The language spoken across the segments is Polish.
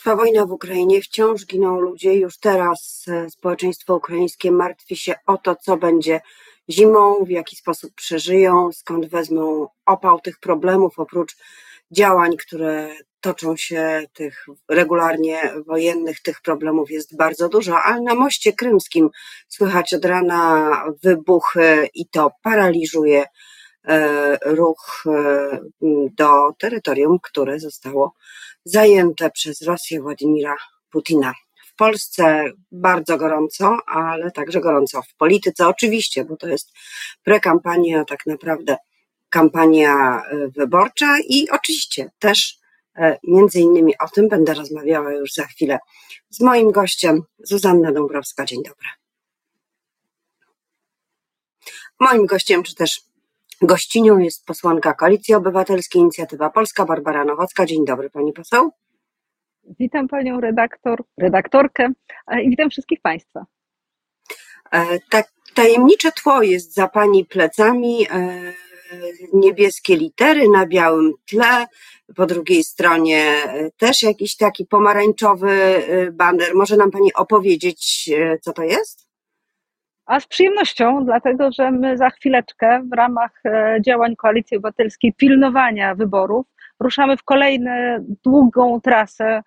Trwa wojna w Ukrainie, wciąż giną ludzie. Już teraz e, społeczeństwo ukraińskie martwi się o to, co będzie zimą, w jaki sposób przeżyją, skąd wezmą opał tych problemów, oprócz działań, które toczą się tych regularnie wojennych, tych problemów jest bardzo dużo, ale na moście krymskim słychać od rana wybuchy i to paraliżuje e, ruch e, do terytorium, które zostało zajęte przez Rosję Władimira Putina. W Polsce bardzo gorąco, ale także gorąco w polityce, oczywiście, bo to jest prekampania, tak naprawdę kampania e, wyborcza i oczywiście też e, między innymi o tym będę rozmawiała już za chwilę z moim gościem, Zuzanna Dąbrowska. Dzień dobry. Moim gościem, czy też gościnią jest posłanka Koalicji Obywatelskiej Inicjatywa Polska, Barbara Nowacka. Dzień dobry, pani poseł. Witam panią redaktor, redaktorkę e, i witam wszystkich państwa. Tak, tajemnicze tło jest za pani plecami niebieskie litery na białym tle, po drugiej stronie e, też jakiś taki pomarańczowy e, baner. Może nam Pani opowiedzieć, e, co to jest? A z przyjemnością, dlatego że my za chwileczkę w ramach działań Koalicji Obywatelskiej pilnowania wyborów ruszamy w kolejną długą trasę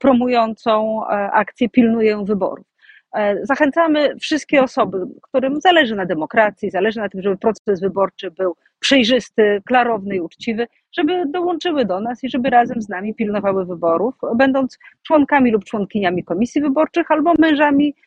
promującą akcję Pilnuję Wyborów. E, zachęcamy wszystkie osoby, którym zależy na demokracji, zależy na tym, żeby proces wyborczy był przejrzysty, klarowny i uczciwy, żeby dołączyły do nas i żeby razem z nami pilnowały wyborów, będąc członkami lub członkiniami komisji wyborczych albo mężami e,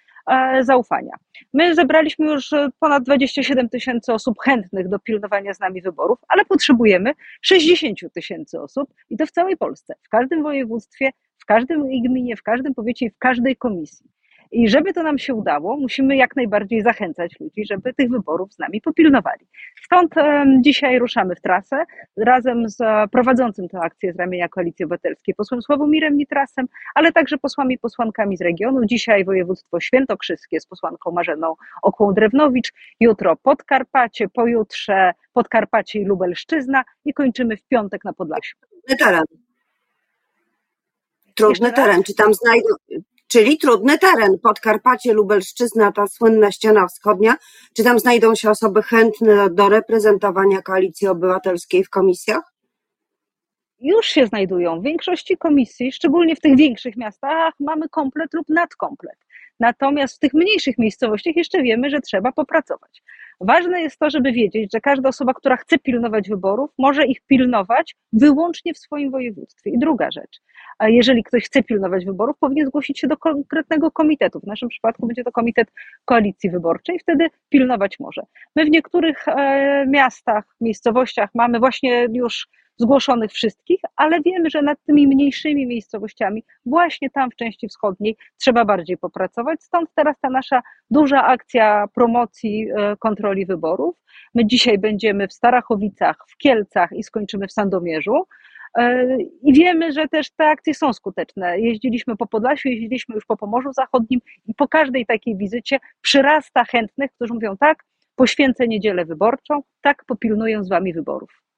zaufania. My zebraliśmy już ponad 27 tysięcy osób chętnych do pilnowania z nami wyborów, ale potrzebujemy 60 tysięcy osób i to w całej Polsce, w każdym województwie, w każdym gminie, w każdym powiecie i w każdej komisji. I żeby to nam się udało, musimy jak najbardziej zachęcać ludzi, żeby tych wyborów z nami popilnowali. Stąd dzisiaj ruszamy w trasę razem z prowadzącym tę akcję z ramienia Koalicji Obywatelskiej, posłem Sławomirem Nitrasem, ale także posłami i posłankami z regionu. Dzisiaj województwo świętokrzyskie z posłanką Marzeną Okłą-Drewnowicz, jutro Podkarpacie, pojutrze Podkarpacie i Lubelszczyzna i kończymy w piątek na Podlasiu. Teren. Trudny teren. Czy tam znajdą, czyli trudny teren. Podkarpacie, Lubelszczyzna, ta słynna ściana wschodnia. Czy tam znajdą się osoby chętne do reprezentowania koalicji obywatelskiej w komisjach? Już się znajdują. W większości komisji, szczególnie w tych większych miastach, mamy komplet lub nadkomplet. Natomiast w tych mniejszych miejscowościach jeszcze wiemy, że trzeba popracować. Ważne jest to, żeby wiedzieć, że każda osoba, która chce pilnować wyborów, może ich pilnować wyłącznie w swoim województwie. I druga rzecz, jeżeli ktoś chce pilnować wyborów, powinien zgłosić się do konkretnego komitetu. W naszym przypadku będzie to komitet koalicji wyborczej, wtedy pilnować może. My w niektórych e, miastach, miejscowościach mamy właśnie już zgłoszonych wszystkich, ale wiemy, że nad tymi mniejszymi miejscowościami, właśnie tam w części wschodniej, trzeba bardziej popracować. Stąd teraz ta nasza duża akcja promocji e, kontroli wyborów. My dzisiaj będziemy w Starachowicach, w Kielcach i skończymy w Sandomierzu. E, I wiemy, że też te akcje są skuteczne. Jeździliśmy po Podlasiu, jeździliśmy już po Pomorzu Zachodnim i po każdej takiej wizycie przyrasta chętnych, którzy mówią tak, poświęcę niedzielę wyborczą, tak popilnuję z wami wyborów.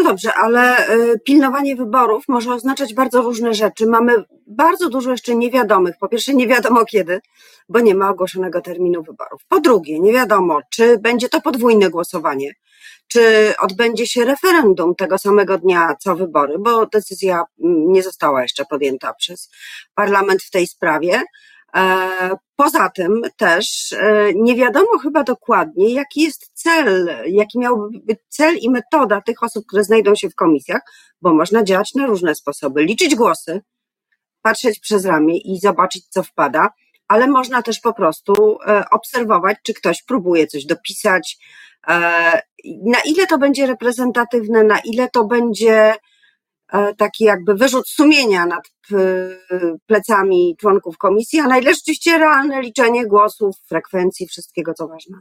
No dobrze, ale y, pilnowanie wyborów może oznaczać bardzo różne rzeczy. Mamy bardzo dużo jeszcze niewiadomych. Po pierwsze, nie wiadomo kiedy, bo nie ma ogłoszonego terminu wyborów. Po drugie, nie wiadomo, czy będzie to podwójne głosowanie, czy odbędzie się referendum tego samego dnia co wybory, bo decyzja mm, nie została jeszcze podjęta przez parlament w tej sprawie. E, poza tym też e, nie wiadomo chyba dokładnie, jaki jest cel, jaki miałby być cel i metoda tych osób, które znajdą się w komisjach, bo można działać na różne sposoby. Liczyć głosy, patrzeć przez ramię i zobaczyć, co wpada, ale można też po prostu e, obserwować, czy ktoś próbuje coś dopisać, na ile to będzie reprezentatywne, na ile to będzie taki jakby wyrzut sumienia nad plecami członków komisji, a na ile rzeczywiście realne liczenie głosów, frekwencji, wszystkiego co ważne.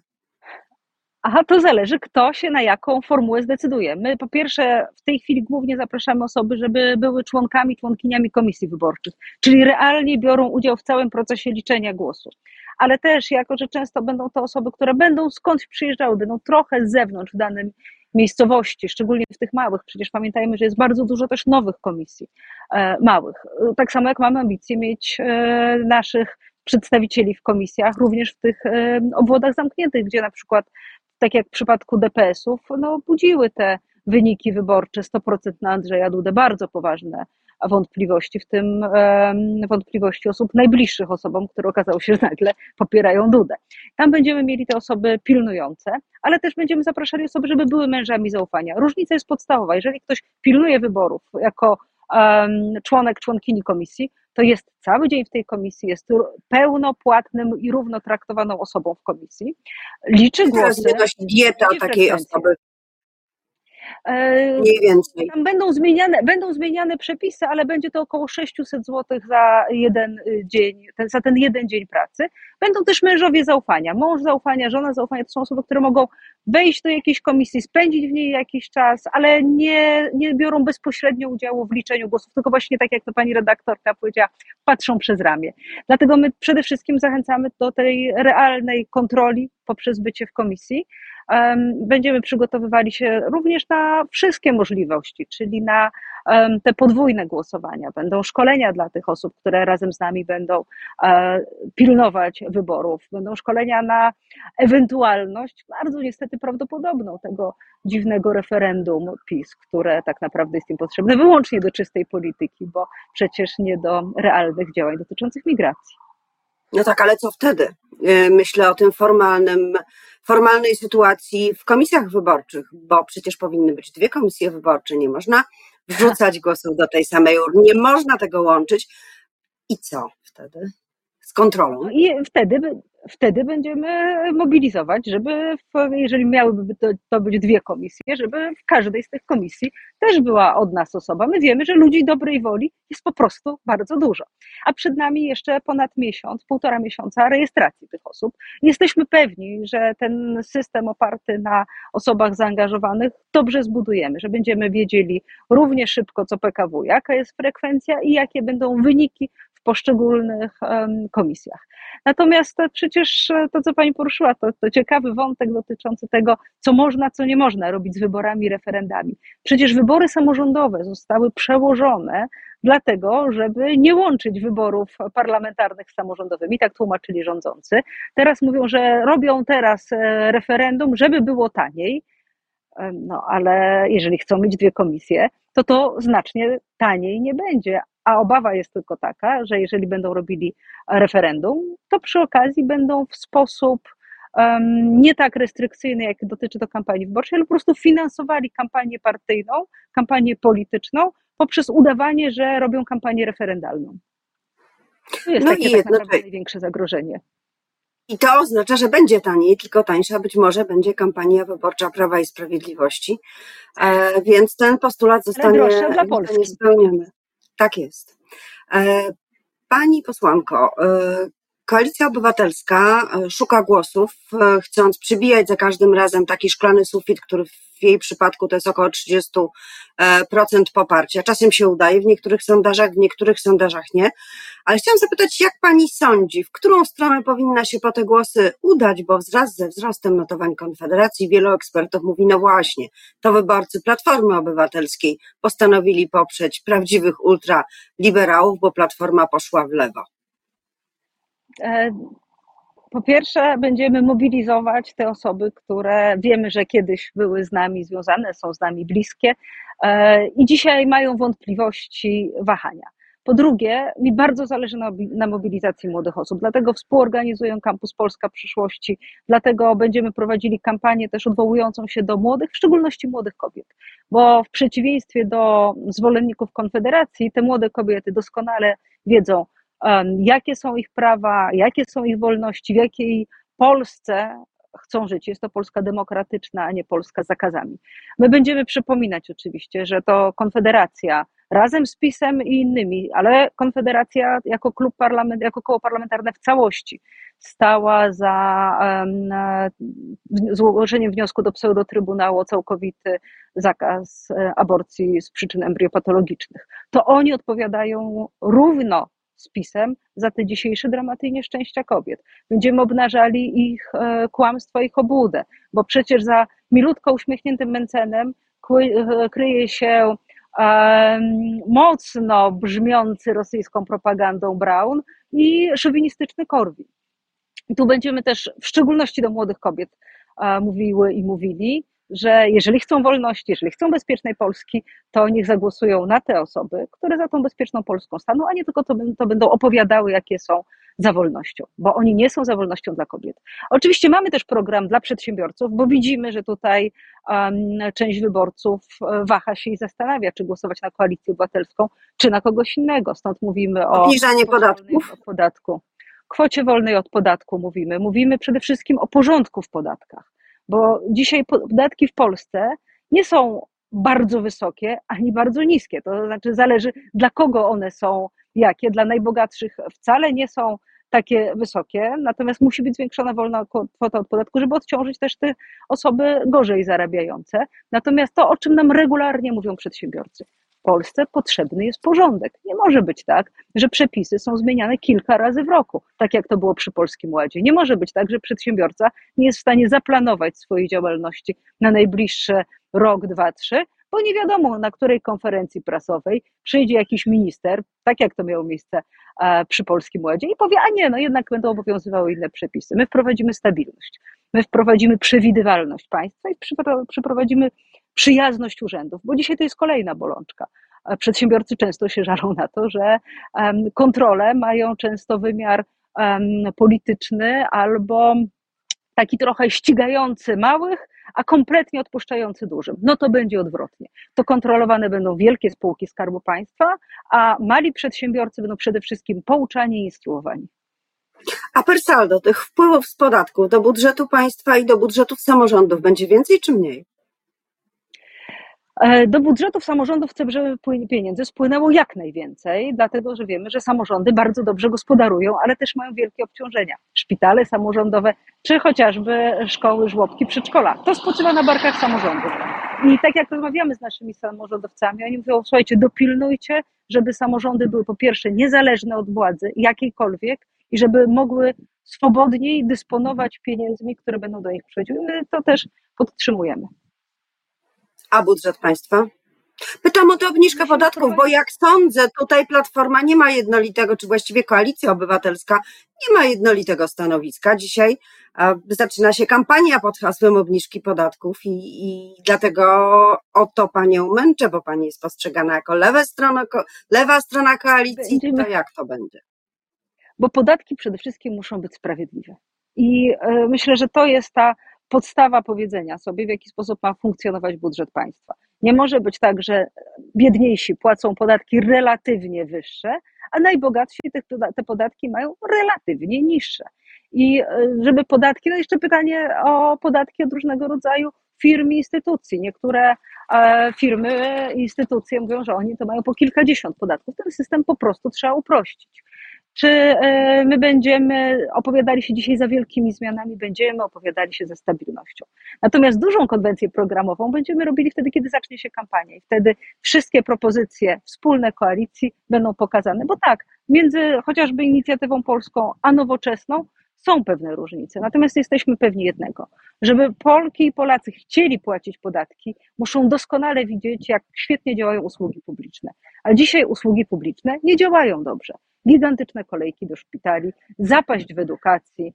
Aha, to zależy, kto się na jaką formułę zdecyduje. My po pierwsze w tej chwili głównie zapraszamy osoby, żeby były członkami, członkiniami komisji wyborczych, czyli realnie biorą udział w całym procesie liczenia głosu. Ale też, jako że często będą to osoby, które będą skądś przyjeżdżały, będą trochę z zewnątrz w danym miejscowości, szczególnie w tych małych. Przecież pamiętajmy, że jest bardzo dużo też nowych komisji małych. Tak samo jak mamy ambicje mieć naszych przedstawicieli w komisjach, również w tych obwodach zamkniętych, gdzie na przykład, tak jak w przypadku DPS-ów, no, budziły te wyniki wyborcze 100% na Andrzeja Dudę bardzo poważne wątpliwości, w tym wątpliwości osób najbliższych osobom, które okazało się, że nagle popierają Dudę. Tam będziemy mieli te osoby pilnujące, ale też będziemy zapraszali osoby, żeby były mężami zaufania. Różnica jest podstawowa. Jeżeli ktoś pilnuje wyborów jako członek, członkini komisji, to jest cały dzień w tej komisji, jest pełnopłatnym i równo traktowaną osobą w komisji. Liczy głosy. Teraz dieta takiej osoby. E, Mniej więcej. Tam będą zmieniane, będą zmieniane przepisy, ale będzie to około 600 zł za jeden y, dzień, ten, za ten jeden dzień pracy. Będą też mężowie zaufania. Mąż zaufania, żona zaufania to są osoby, które mogą wejść do jakiejś komisji, spędzić w niej jakiś czas, ale nie, nie biorą bezpośrednio udziału w liczeniu głosów, tylko właśnie tak jak to pani redaktorka powiedziała, patrzą przez ramię. Dlatego my przede wszystkim zachęcamy do tej realnej kontroli poprzez bycie w komisji Będziemy przygotowywali się również na wszystkie możliwości, czyli na te podwójne głosowania. Będą szkolenia dla tych osób, które razem z nami będą e, pilnować wyborów. Będą szkolenia na ewentualność, bardzo niestety prawdopodobną, tego dziwnego referendum PiS, które tak naprawdę jest im potrzebne wyłącznie do czystej polityki, bo przecież nie do realnych działań dotyczących migracji. No tak, ale co wtedy? E, myślę o tym formalnym, formalnej sytuacji w komisjach wyborczych, bo przecież powinny być dwie komisje wyborcze, nie można wrzucać głosów do tej samej urny, nie można tego łączyć. I co wtedy? Z kontrolą. I wtedy wtedy będziemy mobilizować, żeby, w, jeżeli miałyby to, to, być dwie komisje, żeby w każdej z tych komisji też była od nas osoba. My wiemy, że ludzi dobrej woli jest po prostu bardzo dużo. A przed nami jeszcze ponad miesiąc, półtora miesiąca rejestracji tych osób. Jesteśmy pewni, że ten system oparty na osobach zaangażowanych dobrze zbudujemy, że będziemy wiedzieli równie szybko co PKW, jaka jest frekwencja i jakie będą wyniki w poszczególnych komisjach. Natomiast przecież e, to, co Pani poruszyła, to, to ciekawy wątek dotyczący tego, co można, co nie można robić z wyborami, referendami. Przecież wybory samorządowe zostały przełożone dlatego, żeby nie łączyć wyborów parlamentarnych z samorządowymi, tak tłumaczyli rządzący. Teraz mówią, że robią teraz e, referendum, żeby było taniej. No, ale jeżeli chcą mieć dwie komisje, to to znacznie taniej nie będzie, a obawa jest tylko taka, że jeżeli będą robili referendum, to przy okazji będą w sposób nie tak restrykcyjny, jak dotyczy to kampanii wyborczej, ale po prostu finansowali kampanię partyjną, kampanię polityczną poprzez udawanie, że robią kampanię referendalną. To jest no takie tak naprawdę największe zagrożenie. I to oznacza, że będzie taniej, tylko tańsza być może będzie kampania wyborcza Prawa i Sprawiedliwości, e, więc ten postulat zostanie, zostanie spełniony. Tak jest. E, pani posłanko, e, Koalicja Obywatelska e, szuka głosów, chcąc przybijać za każdym razem taki szklany sufit, który w jej przypadku to jest około 30% poparcia. Czasem się udaje w niektórych sondażach, w niektórych sondażach nie. Ale chciałam zapytać, jak pani sądzi, w którą stronę powinna się po te głosy udać, bo wzrast ze wzrostem notowań Konfederacji wielu ekspertów mówi, no właśnie, to wyborcy Platformy Obywatelskiej postanowili poprzeć prawdziwych ultraliberałów, bo Platforma poszła w lewo. E, po pierwsze, będziemy mobilizować te osoby, które wiemy, że kiedyś były z nami związane, są z nami bliskie e, i dzisiaj mają wątpliwości, wahania. Po drugie, mi bardzo zależy na, na, mobilizacji młodych osób, dlatego współorganizuję Kampus Polska Przyszłości, dlatego będziemy prowadzili kampanię też odwołującą się do młodych, w szczególności młodych kobiet, bo w przeciwieństwie do zwolenników Konfederacji, te młode kobiety doskonale wiedzą, jakie są ich prawa, jakie są ich wolności, w jakiej Polsce chcą żyć. Jest to Polska demokratyczna, a nie Polska z zakazami. My będziemy przypominać oczywiście, że to Konfederacja razem z PiSem i innymi, ale Konfederacja jako klub parlament, jako koło parlamentarne w całości stała za złożeniem wniosku do pseudotrybunału o całkowity zakaz e, aborcji z przyczyn embriopatologicznych. To oni odpowiadają równo z pisem za te dzisiejsze dramaty i nieszczęścia kobiet. Będziemy obnażali ich e, kłamstwo, ich obłudę, bo przecież za milutko uśmiechniętym Mencenem kryje się mocno brzmiący rosyjską propagandą Brown i szowinistyczny Korwin. I tu będziemy też w szczególności do młodych kobiet mówiły i mówili, że jeżeli chcą wolności, jeżeli chcą bezpiecznej Polski, to niech zagłosują na te osoby, które za tą bezpieczną Polską staną, a nie tylko to, to będą opowiadały, jakie są za wolnością, bo oni nie są za wolnością dla kobiet. Oczywiście mamy też program dla przedsiębiorców, bo widzimy, że tutaj um, część wyborców e, waha się i zastanawia, czy głosować na koalicję obywatelską, czy na kogoś innego. Stąd mówimy o obniżanie podatków. Od podatku. Kwocie wolnej od podatku mówimy. Mówimy przede wszystkim o porządku w podatkach bo dzisiaj podatki w Polsce nie są bardzo wysokie ani bardzo niskie. To znaczy zależy dla kogo one są jakie. Dla najbogatszych wcale nie są takie wysokie, natomiast musi być zwiększona wolna kwota od podatku, żeby odciążyć też te osoby gorzej zarabiające. Natomiast to, o czym nam regularnie mówią przedsiębiorcy, w Polsce potrzebny jest porządek. Nie może być tak, że przepisy są zmieniane kilka razy w roku, tak jak to było przy Polskim Ładzie. Nie może być tak, że przedsiębiorca nie jest w stanie zaplanować swojej działalności na najbliższe rok, dwa, trzy, bo nie wiadomo, na której konferencji prasowej przyjdzie jakiś minister, tak jak to miało miejsce e, przy Polskim Ładzie, i powie: A nie, no jednak będą obowiązywały inne przepisy. My wprowadzimy stabilność, my wprowadzimy przewidywalność państwa i przyprowadzimy przyjazność urzędów, bo dzisiaj to jest kolejna bolączka. Przedsiębiorcy często się żalą na to, że kontrole mają często wymiar polityczny albo taki trochę ścigający małych, a kompletnie odpuszczający dużym. No to będzie odwrotnie. To kontrolowane będą wielkie spółki Skarbu Państwa, a mali przedsiębiorcy będą przede wszystkim pouczani i instruowani. A per saldo tych wpływów z podatków do budżetu państwa i do budżetów samorządów będzie więcej czy mniej? E, do budżetów samorządów chcemy, pieniędzy spłynęło jak najwięcej, dlatego że wiemy, że samorządy bardzo dobrze gospodarują, ale też mają wielkie obciążenia. Szpitale samorządowe, czy chociażby szkoły, żłobki, przedszkola. To spoczywa na barkach samorządów. I tak jak rozmawiamy z naszymi samorządowcami, oni mówią, słuchajcie, dopilnujcie, żeby samorządy były po pierwsze niezależne od władzy jakiejkolwiek i żeby mogły swobodniej dysponować pieniędzmi, które będą do nich przychodziły. My to też podtrzymujemy. A budżet państwa? Pytam o tę obniżkę podatków, bo jak sądzę, tutaj Platforma nie ma jednolitego, czy właściwie Koalicja Obywatelska nie ma jednolitego stanowiska. Dzisiaj zaczyna się kampania pod hasłem obniżki podatków i, i dlatego o to panią męczę, bo pani jest postrzegana jako lewa strona, lewa strona koalicji. To jak to będzie? Bo podatki przede wszystkim muszą być sprawiedliwe. I e, myślę, że to jest ta podstawa powiedzenia sobie, w jaki sposób ma funkcjonować budżet państwa. Nie może być tak, że biedniejsi płacą podatki relatywnie wyższe, a najbogatsi te, podatki mają relatywnie niższe. I e, żeby podatki, no jeszcze pytanie o podatki od różnego rodzaju firm i instytucji. Niektóre e, firmy, instytucje mówią, że oni to mają po kilkadziesiąt podatków. Ten system po prostu trzeba uprościć. Czy e, my będziemy opowiadali się dzisiaj za wielkimi zmianami, będziemy opowiadali się za stabilnością. Natomiast dużą konwencję programową będziemy robili wtedy, kiedy zacznie się kampania i wtedy wszystkie propozycje wspólne koalicji będą pokazane, bo tak, między chociażby inicjatywą polską a nowoczesną są pewne różnice. Natomiast jesteśmy pewni jednego, żeby Polki i Polacy chcieli płacić podatki, muszą doskonale widzieć, jak świetnie działają usługi publiczne. A dzisiaj usługi publiczne nie działają dobrze gigantyczne kolejki do szpitali, zapaść w edukacji,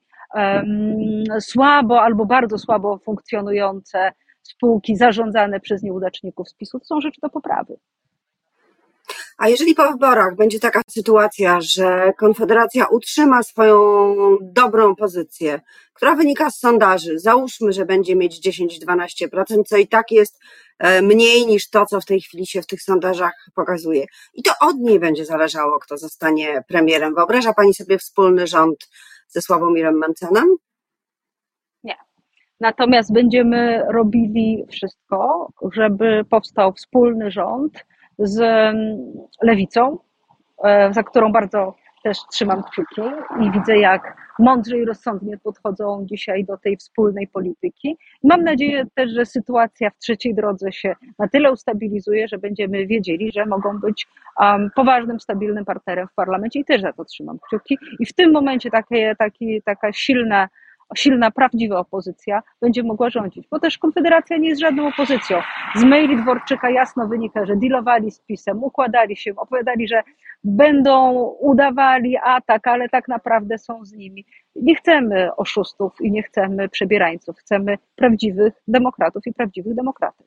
słabo albo bardzo słabo funkcjonujące spółki zarządzane przez nieudaczników z PiSu, to są rzeczy do poprawy. A jeżeli po wyborach będzie taka sytuacja, że Konfederacja utrzyma swoją dobrą pozycję, która wynika z sondaży, załóżmy, że będzie mieć 10-12%, co i tak jest e, mniej niż to, co w tej chwili się w tych sondażach pokazuje. I to od niej będzie zależało, kto zostanie premierem. Wyobraża Pani sobie wspólny rząd ze Sławomirem Mencenem? Nie. Natomiast będziemy robili wszystko, żeby powstał wspólny rząd, z mm, lewicą, e, za którą bardzo też trzymam kciuki i widzę, jak mądrze i rozsądnie podchodzą dzisiaj do tej wspólnej polityki. Mam nadzieję też, że sytuacja w trzeciej drodze się na tyle ustabilizuje, że będziemy wiedzieli, że mogą być um, poważnym, stabilnym partnerem w parlamencie i też za to trzymam kciuki. I w tym momencie takie, taki, taka silna silna, prawdziwa opozycja będzie mogła rządzić. Bo też Konfederacja nie jest żadną opozycją. Z maili Dworczyka jasno wynika, że dealowali z PiSem, układali się, opowiadali, że będą udawali atak, ale tak naprawdę są z nimi. Nie chcemy oszustów i nie chcemy przebierańców. Chcemy prawdziwych demokratów i prawdziwych demokratek.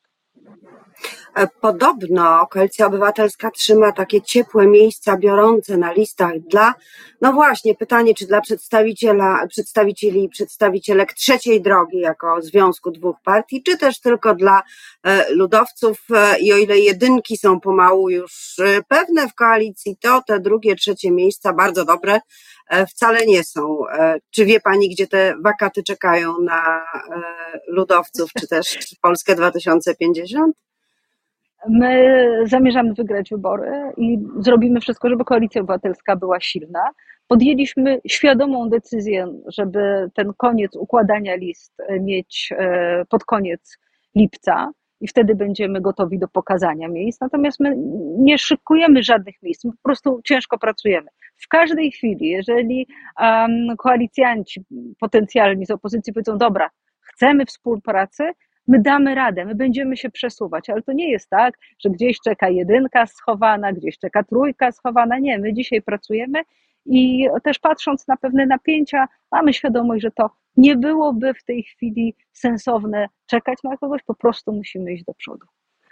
E, podobno Koalicja Obywatelska trzyma takie ciepłe miejsca biorące na listach dla, no właśnie, pytanie, czy dla przedstawiciela, przedstawicieli i przedstawicielek trzeciej drogi jako związku dwóch partii, czy też tylko dla e, ludowców e, i o ile jedynki są pomału już pewne w koalicji, to te drugie, trzecie miejsca bardzo dobre wcale nie są. Czy wie Pani, gdzie te wakaty czekają na ludowców, czy też Polskę 2050? My zamierzamy wygrać wybory i zrobimy wszystko, żeby koalicja obywatelska była silna. Podjęliśmy świadomą decyzję, żeby ten koniec układania list mieć e, pod koniec lipca i wtedy będziemy gotowi do pokazania miejsc. Natomiast my nie szykujemy żadnych miejsc, po prostu ciężko pracujemy. W każdej chwili, jeżeli um, koalicjanci potencjalni z opozycji powiedzą, dobra, chcemy współpracy, my damy radę, my będziemy się przesuwać, ale to nie jest tak, że gdzieś czeka jedynka schowana, gdzieś czeka trójka schowana. Nie, my dzisiaj pracujemy i też patrząc na pewne napięcia, mamy świadomość, że to nie byłoby w tej chwili sensowne czekać na kogoś, po prostu musimy iść do przodu.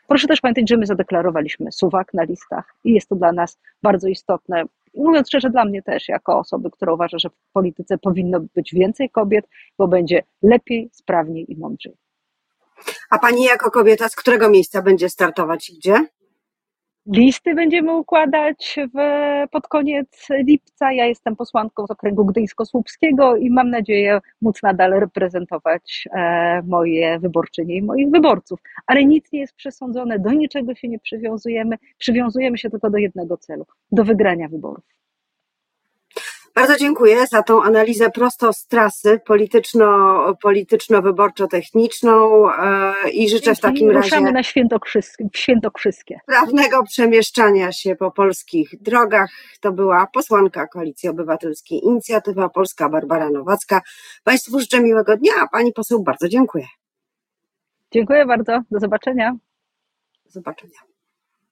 Proszę też pamiętać, że my zadeklarowaliśmy suwak na listach i jest to dla nas bardzo istotne. Mówiąc szczerze, dla mnie też, jako osoby, która uważa, że w polityce powinno być więcej kobiet, bo będzie lepiej, sprawniej i mądrzej. A pani jako kobieta z którego miejsca będzie startować i gdzie? Listy będziemy układać w, pod koniec lipca. Ja jestem posłanką z okręgu gdyńsko-słupskiego i mam nadzieję móc nadal reprezentować e, moje wyborczynie i moich wyborców. Ale nic nie jest przesądzone, do niczego się nie przywiązujemy. Przywiązujemy się tylko do jednego celu do wygrania wyborów. Bardzo dziękuję za tą analizę prosto z trasy polityczno, polityczno-wyborczo-techniczną e, i życzę Dzięki. w takim razie. Ruszamy na świętokrzyskie, świętokrzyskie. Prawnego przemieszczania się po polskich drogach. To była posłanka Koalicji Obywatelskiej Inicjatywa Polska Barbara Nowacka. Państwu życzę miłego dnia, a pani poseł bardzo dziękuję. Dziękuję bardzo. Do zobaczenia. Do zobaczenia.